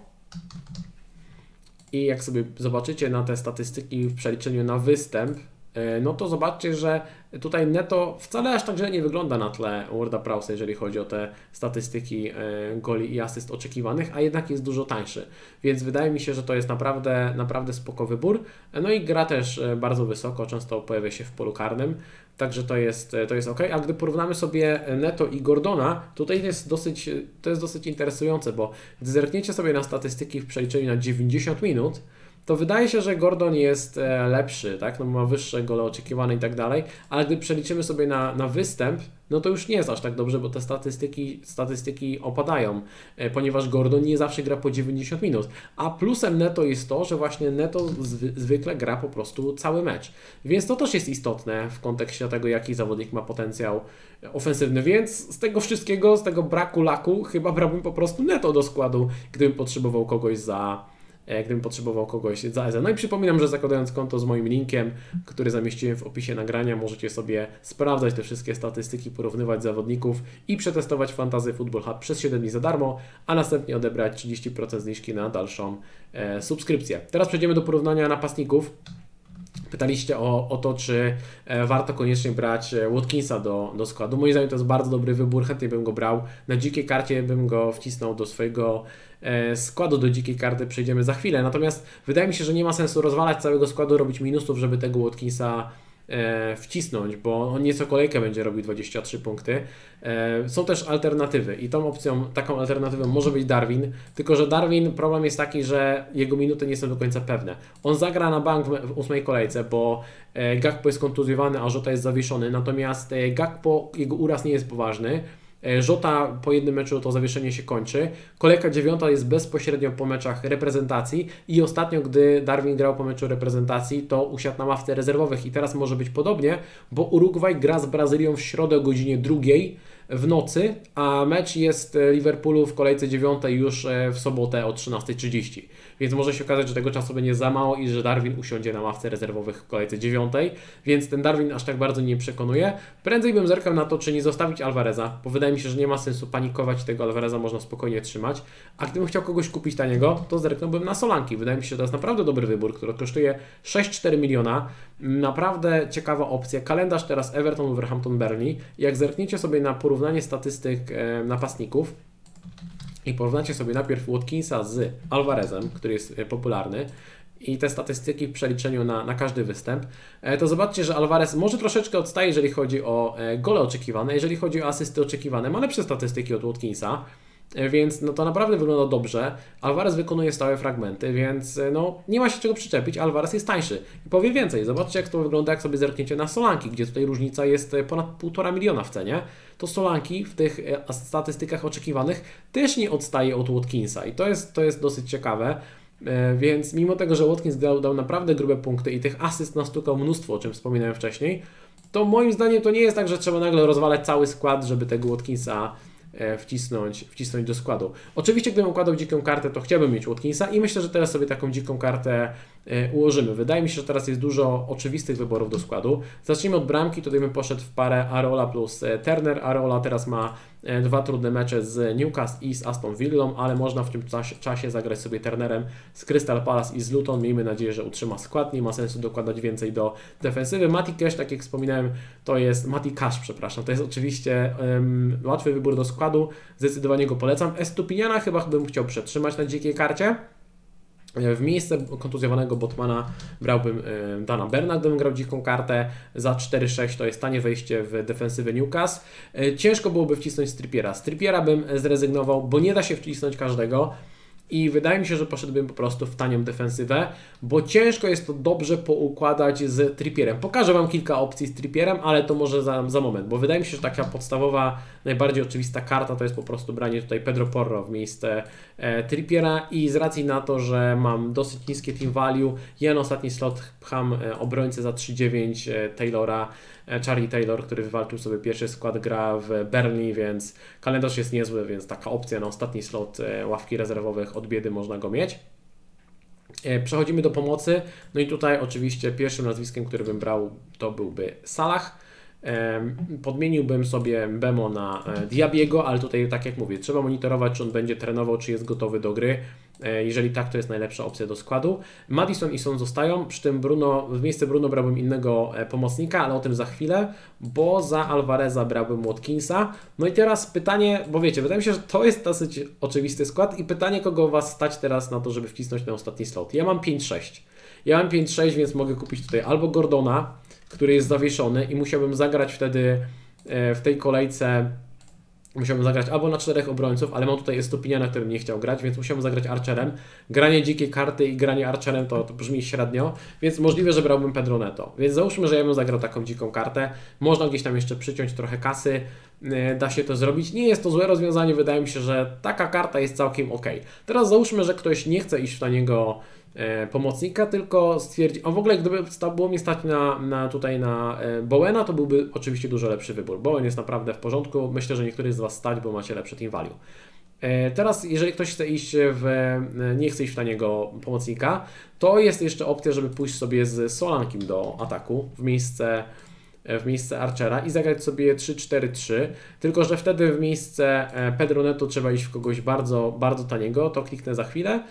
I jak sobie zobaczycie na te statystyki w przeliczeniu na występ, E, no to zobaczcie, że tutaj Neto wcale aż tak źle nie wygląda na tle Worda Prowse, jeżeli chodzi o te statystyki e, goli i asyst oczekiwanych, a jednak jest dużo tańszy. Więc wydaje mi się, że to jest naprawdę, naprawdę spoko wybór. E, no i gra też bardzo wysoko, często pojawia się w polu karnym, także to jest, to jest ok. A gdy porównamy sobie Neto i Gordona, tutaj jest dosyć, to jest dosyć interesujące, bo gdy zerkniecie sobie na statystyki w przeliczeniu na 90 minut, to wydaje się, że Gordon jest e, lepszy, tak? No, ma wyższe gole oczekiwane i tak dalej, ale gdy przeliczymy sobie na, na występ, no to już nie jest aż tak dobrze, bo te statystyki, statystyki opadają, e, ponieważ Gordon nie zawsze gra po 90 minut. A plusem Neto jest to, że właśnie Neto zwy, zwykle gra po prostu cały mecz. Więc to też jest istotne w kontekście tego, jaki zawodnik ma potencjał ofensywny. Więc z tego wszystkiego, z tego braku laku, chyba brałbym po prostu Neto do składu, gdybym potrzebował kogoś za E, gdybym potrzebował kogoś za EZE. No i przypominam, że zakładając konto z moim linkiem, który zamieściłem w opisie nagrania, możecie sobie sprawdzać te wszystkie statystyki, porównywać zawodników i przetestować Fantasy Football Hub przez 7 dni za darmo, a następnie odebrać 30% zniżki na dalszą e, subskrypcję. Teraz przejdziemy do porównania napastników. Pytaliście o, o to, czy e, warto koniecznie brać e, Watkinsa do, do składu. Moim zdaniem to jest bardzo dobry wybór, chętnie bym go brał. Na dzikiej karcie bym go wcisnął do swojego e, składu do dzikiej karty, przejdziemy za chwilę. Natomiast wydaje mi się, że nie ma sensu rozwalać całego składu, robić minusów, żeby tego Watkinsa E, wcisnąć, bo on nieco kolejkę będzie robił 23 punkty. E, są też alternatywy i tą opcją, taką alternatywą może być Darwin, tylko że Darwin, problem jest taki, że jego minuty nie są do końca pewne. On zagra na bank w ósmej kolejce, bo e, Gakpo jest kontuzjowany, a Żota jest zawieszony, natomiast Gakpo, jego uraz nie jest poważny, Żota po jednym meczu to zawieszenie się kończy. Kolejka dziewiąta jest bezpośrednio po meczach reprezentacji i ostatnio, gdy Darwin grał po meczu reprezentacji, to usiadł na ławce rezerwowych i teraz może być podobnie, bo Urugwaj gra z Brazylią w środę o godzinie drugiej w nocy, a mecz jest Liverpoolu w kolejce dziewiątej już e, w sobotę o 13.30 więc może się okazać, że tego czasu będzie za mało i że Darwin usiądzie na ławce rezerwowych w kolejce dziewiątej, więc ten Darwin aż tak bardzo nie przekonuje. Prędzej bym zerkał na to, czy nie zostawić Alvareza, bo wydaje mi się, że nie ma sensu panikować tego Alvareza można spokojnie trzymać. A gdybym chciał kogoś kupić taniego, to zerknąłbym na Solanki. Wydaje mi się, że to jest naprawdę dobry wybór, który kosztuje 6-4 miliona. Naprawdę ciekawa opcja. Kalendarz teraz Everton, Wolverhampton, Burnley. Jak zerkniecie sobie na porównanie statystyk e, napastników, i porównacie sobie najpierw Watkinsa z Alvarezem, który jest e, popularny, i te statystyki w przeliczeniu na, na każdy występ, e, to zobaczcie, że Alvarez może troszeczkę odstaje, jeżeli chodzi o e, gole oczekiwane, jeżeli chodzi o asysty oczekiwane, ma lepsze statystyki od Watkinsa, więc no to naprawdę wygląda dobrze. Alvarez wykonuje stałe fragmenty, więc no nie ma się czego przyczepić. Alvarez jest tańszy. I powiem więcej, zobaczcie jak to wygląda, jak sobie zerkniecie na Solanki, gdzie tutaj różnica jest ponad 1,5 miliona w cenie. To Solanki w tych statystykach oczekiwanych też nie odstaje od Watkinsa i to jest, to jest dosyć ciekawe. E, więc mimo tego, że Watkins dał, dał naprawdę grube punkty i tych asyst nastukał mnóstwo, o czym wspominałem wcześniej, to moim zdaniem to nie jest tak, że trzeba nagle rozwalać cały skład, żeby tego Watkinsa E, wcisnąć, wcisnąć do składu. Oczywiście, gdybym układał dziką kartę, to chciałbym mieć Watkinsa i myślę, że teraz sobie taką dziką kartę e, ułożymy. Wydaje mi się, że teraz jest dużo oczywistych wyborów do składu. Zacznijmy od bramki, tutaj bym poszedł w parę Arola plus e, Turner. Arola teraz ma dwa trudne mecze z Newcastle i z Aston Villą, ale można w tym czasie, zagrać sobie Turnerem z Crystal Palace i z Luton. Miejmy nadzieję, że utrzyma skład. Nie ma sensu dokładać więcej do defensywy. Mati Cash, tak jak wspominałem, to jest Mati Cash, przepraszam. To jest oczywiście um, łatwy wybór do składu, zdecydowanie go polecam. Estupiniana chyba bym chciał przetrzymać na dzikiej karcie. W miejsce kontuzjowanego Botmana brałbym e, Dana Berna, gdybym grał dziką kartę. Za 4-6 to jest tanie wejście w defensywę Newcastle. E, ciężko byłoby wcisnąć Stripiera. Stripiera bym zrezygnował, bo nie da się wcisnąć każdego i wydaje mi się, że poszedłbym po prostu w tanią defensywę, bo ciężko jest to dobrze poukładać z Trippierem. Pokażę Wam kilka opcji z Trippierem, ale to może za, za moment, bo wydaje mi się, że taka podstawowa, najbardziej oczywista karta to jest po prostu branie tutaj Pedro Porro w miejsce e, Trippiera i z racji na to, że mam dosyć niskie team value, na ostatni slot pcham e, obrońcę za 3-9 e, Taylora, E, Charlie Taylor, który wywalczył sobie pierwszy skład, gra w Berlin, więc kalendarz jest niezły, więc taka opcja na ostatni slot e, ławki rezerwowych od biedy można go mieć. E, przechodzimy do pomocy. No i tutaj oczywiście pierwszym nazwiskiem, który bym brał, to byłby Salah. Podmieniłbym sobie Bemo na Diabiego, ale tutaj tak jak mówię, trzeba monitorować, czy on będzie trenował, czy jest gotowy do gry. E, jeżeli tak, to jest najlepsza opcja do składu. Madison i Son zostają, przy tym Bruno, w miejsce Bruno brałbym innego e, pomocnika, ale o tym za chwilę, bo za Alvareza brałbym Watkinsa. No i teraz pytanie, bo wiecie, wydaje mi się, że to jest dosyć oczywisty skład i pytanie, kogo Was stać teraz na to, żeby wcisnąć na ostatni slot. Ja mam 5-6. Ja mam 5-6, więc mogę kupić tutaj albo Gordona, który jest zawieszony i musiałbym zagrać wtedy e, w tej kolejce Musiałbym zagrać albo na czterech obrońców, ale mam tutaj Estupinia, na którym nie chciał grać, więc musiałbym zagrać Archerem. Granie dzikiej karty i granie Archerem to, to brzmi średnio, więc możliwe, że brałbym Pedro Neto. Więc załóżmy, że ja bym zagrał taką dziką kartę. Można gdzieś tam jeszcze przyciąć trochę kasy, da się to zrobić. Nie jest to złe rozwiązanie, wydaje mi się, że taka karta jest całkiem ok. Teraz załóżmy, że ktoś nie chce iść w taniego E, pomocnika, tylko stwierdzi, a w ogóle gdyby było mi stać na, na tutaj na e, Bowena, to byłby oczywiście dużo lepszy wybór. Bowen jest naprawdę w porządku, myślę, że niektórych z Was stać, bo macie lepsze team value. E, teraz, jeżeli ktoś chce iść w, nie chce iść w taniego pomocnika, to jest jeszcze opcja, żeby pójść sobie z Solankiem do ataku w miejsce E, w miejsce Archera i zagrać sobie 3-4-3, tylko że wtedy w miejsce e, Pedro Neto trzeba iść w kogoś bardzo, bardzo taniego, to kliknę za chwilę,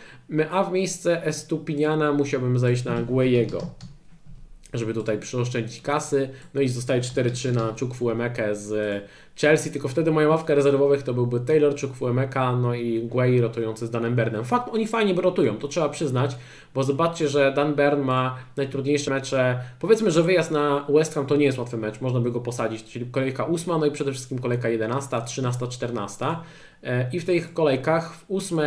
a w miejsce Estupiniana musiałbym zejść na Guejego żeby tutaj przyoszczędzić kasy. No i zostaje 4-3 na Chukwuemekę z Chelsea, tylko wtedy moja ławka rezerwowych to byłby Taylor, Chukwuemeka, no i Guay rotujący z Danem Bernem. Fakt, oni fajnie rotują, to trzeba przyznać, bo zobaczcie, że Dan Bern ma najtrudniejsze mecze. Powiedzmy, że wyjazd na West Ham to nie jest łatwy mecz, można by go posadzić, czyli kolejka 8, no i przede wszystkim kolejka 11, 13, 14. I w tych kolejkach w 8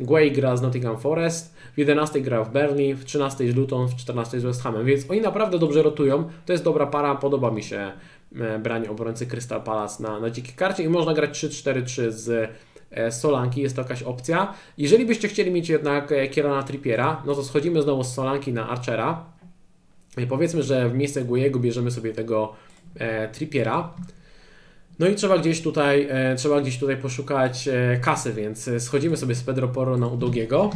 Guay gra z Nottingham Forest, w 11 gra w Burnley, w 13 z Luton, w 14 z West Hamem, więc oni naprawdę dobrze rotują. To jest dobra para, podoba mi się e, branie obrońcy Crystal Palace na, na dzikiej karcie i można grać 3-4-3 z e, Solanki, jest to jakaś opcja. Jeżeli byście chcieli mieć jednak e, Kierana Trippiera, no to schodzimy znowu z Solanki na Archera. I powiedzmy, że w miejsce Guejego bierzemy sobie tego e, Trippiera. No i trzeba gdzieś tutaj, e, trzeba gdzieś tutaj poszukać e, kasy, więc schodzimy sobie z Pedro Porro na Udogiego.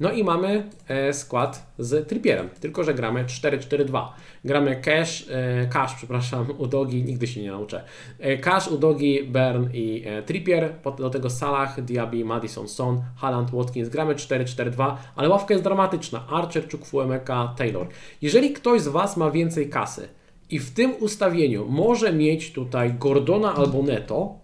No i mamy e, skład z Trippierem, tylko że gramy 4-4-2. Gramy Cash, e, Cash, przepraszam, [LAUGHS] Udogi, nigdy się nie nauczę. E, Cash, Udogi, Bern i Trippier, do tego Salah, Diaby, Madison, Son, Haaland, Watkins. Gramy 4-4-2, ale ławka jest dramatyczna. Archer, Chukwuemeka, Taylor. Jeżeli ktoś z Was ma więcej kasy i w tym ustawieniu może mieć tutaj Gordona albo Neto,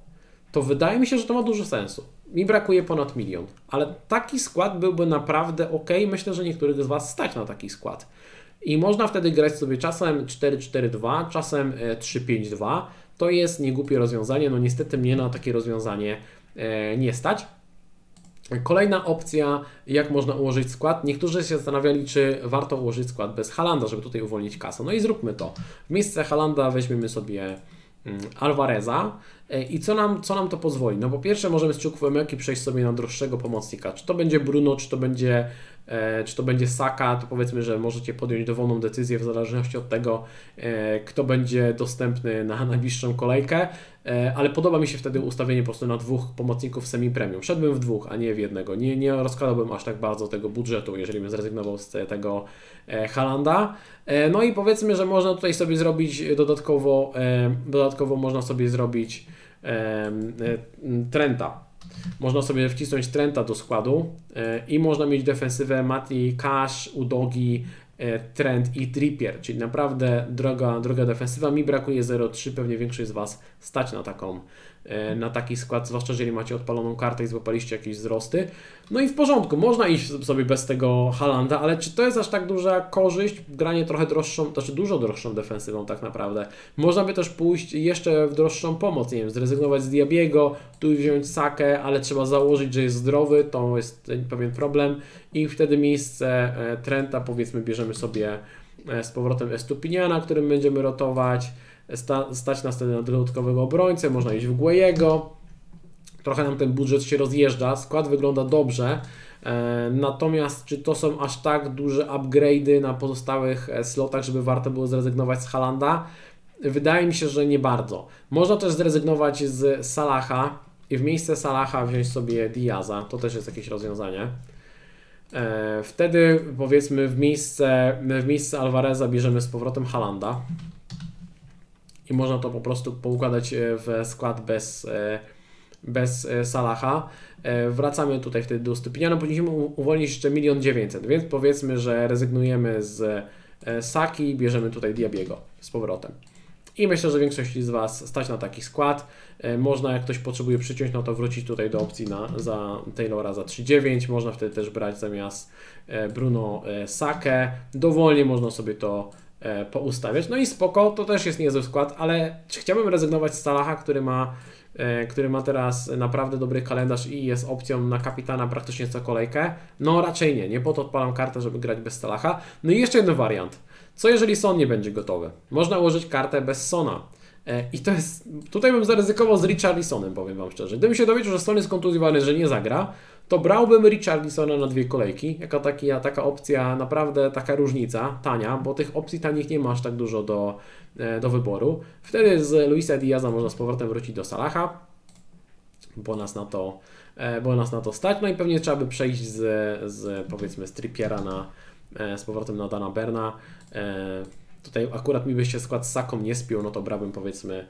to wydaje mi się, że to ma dużo sensu. Mi brakuje ponad milion, ale taki skład byłby naprawdę ok. Myślę, że niektórych z Was stać na taki skład. I można wtedy grać sobie czasem 4-4-2, czasem 3-5-2. E, to jest niegłupie rozwiązanie. No niestety mnie na takie rozwiązanie e, nie stać. Kolejna opcja, jak można ułożyć skład. Niektórzy się zastanawiali, czy warto ułożyć skład bez Halanda, żeby tutaj uwolnić kasę. No i zróbmy to. W miejsce Halanda weźmiemy sobie Alvareza. E, I co nam, co nam to pozwoli? No po pierwsze możemy z ciuków Emelki przejść sobie na droższego pomocnika. Czy to będzie Bruno, czy to będzie czy to będzie Saka, to powiedzmy, że możecie podjąć dowolną decyzję w zależności od tego, e, kto będzie dostępny na [LAUGHS] najbliższą kolejkę, e, ale podoba mi się wtedy ustawienie po prostu na dwóch pomocników semi-premium. Szedłbym w dwóch, a nie w jednego. Nie, nie rozkładałbym aż tak bardzo tego budżetu, jeżeli bym zrezygnował z tego Halanda. No i powiedzmy, że można tutaj sobie zrobić dodatkowo, dodatkowo można sobie zrobić Trenta można sobie wcisnąć Trenta do składu e, i można mieć defensywę Mati, Cash, Udogi, e, Trent i Trippier, czyli naprawdę droga, droga defensywa. Mi brakuje 0,3, pewnie większość z Was stać na taką na taki skład, zwłaszcza jeżeli macie odpaloną kartę i złapaliście jakieś wzrosty. No i w porządku, można iść sobie bez tego Halanda, ale czy to jest aż tak duża korzyść? Granie trochę droższą, znaczy dużo droższą defensywą tak naprawdę. Można by też pójść jeszcze w droższą pomoc, nie wiem, zrezygnować z Diabiego, tu wziąć Sakę, ale trzeba założyć, że jest zdrowy, to jest pewien problem i wtedy miejsce e, Trenta powiedzmy bierzemy sobie e, z powrotem Estupiniana, którym będziemy rotować, sta, stać nas wtedy na dodatkowego obrońcę, można iść w Guejego. Trochę nam ten budżet się rozjeżdża, skład wygląda dobrze, e, natomiast czy to są aż tak duże upgrade'y na pozostałych e, slotach, żeby warto było zrezygnować z Halanda? Wydaje mi się, że nie bardzo. Można też zrezygnować z Salaha i w miejsce Salaha wziąć sobie Diaza, to też jest jakieś rozwiązanie. E, wtedy powiedzmy w miejsce, w miejsce Alvareza bierzemy z powrotem Halanda i można to po prostu poukładać e, w skład bez, e, bez e, Salaha. Wracamy tutaj wtedy do Stypiniana, powinniśmy uwolnić jeszcze milion dziewięćset, więc powiedzmy, że rezygnujemy z Saki, bierzemy tutaj Diabiego z powrotem. I myślę, że większość z Was stać na taki skład. Można, jak ktoś potrzebuje przyciąć, no to wrócić tutaj do opcji na, za Taylora za 3,9. Można wtedy też brać zamiast Bruno Sakę. Dowolnie można sobie to poustawiać. No i spoko, to też jest niezły skład, ale chciałbym rezygnować z Salaha, który ma, e, który ma teraz naprawdę dobry kalendarz i jest opcją na kapitana praktycznie co kolejkę? No raczej nie, nie po to odpalam kartę, żeby grać bez Salaha. No i jeszcze jeden wariant. Co jeżeli Son nie będzie gotowy? Można ułożyć kartę bez Sona. E, I to jest, tutaj bym zaryzykował z Richarlisonem, powiem Wam szczerze. Gdybym się dowiedział, że Son jest kontuzjowany, że nie zagra, to brałbym Richarlisona na dwie kolejki, jako taki, taka opcja, naprawdę taka różnica, tania, bo tych opcji tanich nie masz tak dużo do, e, do wyboru. Wtedy z Luisa Diaza można z powrotem wrócić do Salaha, bo nas na to, e, bo nas na to stać. No i pewnie trzeba by przejść z, z powiedzmy z Trippiera na, z powrotem na Dana Berna. Tutaj akurat mi by się skład z Saką nie spiął, no to brałbym powiedzmy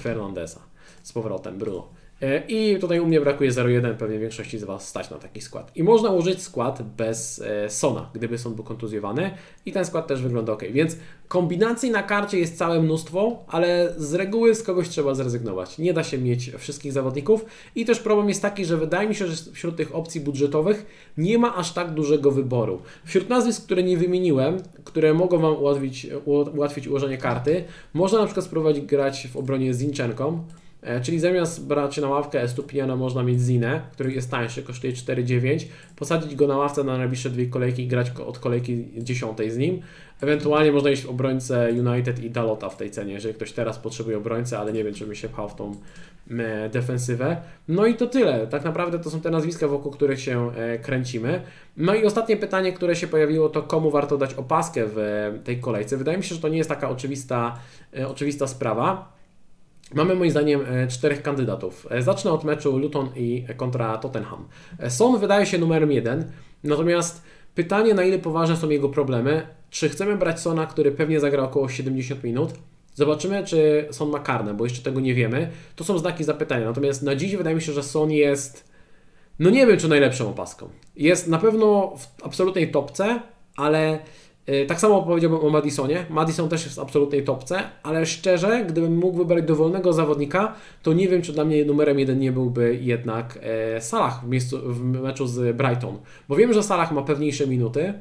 Fernandesa z powrotem, Bruno. E, I tutaj u mnie brakuje 0,1, pewnie większości z Was stać na taki skład. I można użyć skład bez e, Sona, gdyby Son był kontuzjowany i ten skład też wygląda ok. Więc kombinacji na karcie jest całe mnóstwo, ale z reguły z kogoś trzeba zrezygnować. Nie da się mieć wszystkich zawodników i też problem jest taki, że wydaje mi się, że wśród tych opcji budżetowych nie ma aż tak dużego wyboru. Wśród nazwisk, które nie wymieniłem, które mogą Wam ułatwić, ułatwić ułożenie karty, można na przykład spróbować grać w obronie z Zinchenką, czyli zamiast brać na ławkę Estupiniana można mieć Zinę, który jest tańszy, kosztuje 4,9, posadzić go na ławce na najbliższe dwie kolejki i grać od kolejki dziesiątej z nim. Ewentualnie można iść w obrońcę United i Dalota w tej cenie, jeżeli ktoś teraz potrzebuje obrońcę, ale nie wiem, czy mi się pchał w tą e, defensywę. No i to tyle. Tak naprawdę to są te nazwiska, wokół których się e, kręcimy. No i ostatnie pytanie, które się pojawiło, to komu warto dać opaskę w tej kolejce. Wydaje mi się, że to nie jest taka oczywista, oczywista sprawa. Mamy moim zdaniem e, czterech kandydatów. E, zacznę od meczu Luton i kontra Tottenham. E, Son wydaje się numerem jeden, natomiast pytanie na ile poważne są jego problemy. Czy chcemy brać Sona, który pewnie zagra około 70 minut? Zobaczymy, czy Son ma karne, bo jeszcze tego nie wiemy. To są znaki zapytania. Natomiast na dziś wydaje mi się, że Son jest, no nie wiem, czy najlepszą opaską. Jest na pewno w absolutnej topce, ale Tak samo powiedziałbym o Madisonie. Madison też jest w absolutnej topce, ale szczerze, gdybym mógł wybrać dowolnego zawodnika, to nie wiem, czy dla mnie numerem jeden nie byłby jednak e, Salah w, miejscu, w meczu z Brighton. Bo wiem, że Salah ma pewniejsze minuty,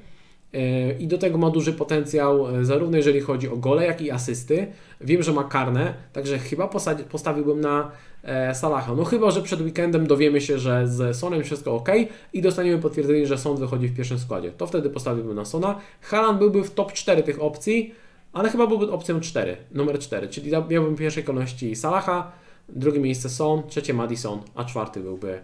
i do tego ma duży potencjał, e, zarówno jeżeli chodzi o gole, jak i asysty. Wiem, że ma karne, także chyba postawiłbym na e, Salaha. No chyba, że przed weekendem dowiemy się, że z Sonem wszystko ok i dostaniemy potwierdzenie, że Son wychodzi w pierwszym składzie. To wtedy postawiłbym na Sona. Haaland byłby w top 4 tych opcji, ale chyba byłby opcją 4, numer 4, czyli miałbym w pierwszej kolejności Salaha, drugie miejsce Son, trzecie Madison, a czwarty byłby e,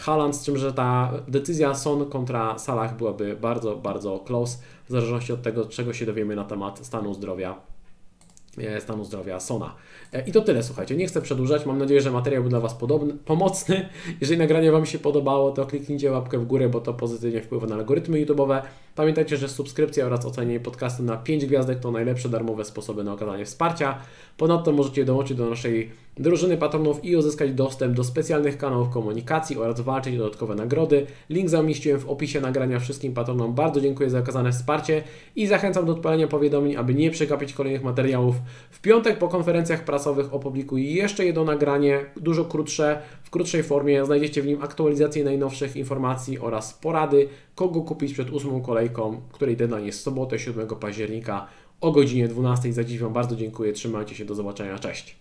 Haaland, z czym, że ta decyzja Son kontra Salah byłaby bardzo, bardzo close, w zależności od tego, czego się dowiemy na temat stanu zdrowia e, stanu zdrowia Sona. E, I to tyle, słuchajcie. Nie chcę przedłużać. Mam nadzieję, że materiał był dla Was podobny, pomocny. Jeżeli nagranie Wam się podobało, to kliknijcie łapkę w górę, bo to pozytywnie wpływa na algorytmy YouTube'owe. Pamiętajcie, że subskrypcja oraz ocenienie podcastu na 5 gwiazdek to najlepsze darmowe sposoby na okazanie wsparcia. Ponadto możecie dołączyć do naszej drużyny patronów i uzyskać dostęp do specjalnych kanałów komunikacji oraz walczyć o dodatkowe nagrody. Link zamieściłem w opisie nagrania wszystkim patronom. Bardzo dziękuję za okazane wsparcie i zachęcam do odpalenia powiadomień, aby nie przegapić kolejnych materiałów. W piątek po konferencjach prasowych opublikuję jeszcze jedno nagranie, dużo krótsze, w krótszej formie. Znajdziecie w nim aktualizację najnowszych informacji oraz porady, kogo kupić przed ósmą kolejką, której deadline jest w sobotę 7 października o godzinie 12. Za dziś Wam bardzo dziękuję. Trzymajcie się, do zobaczenia. Cześć.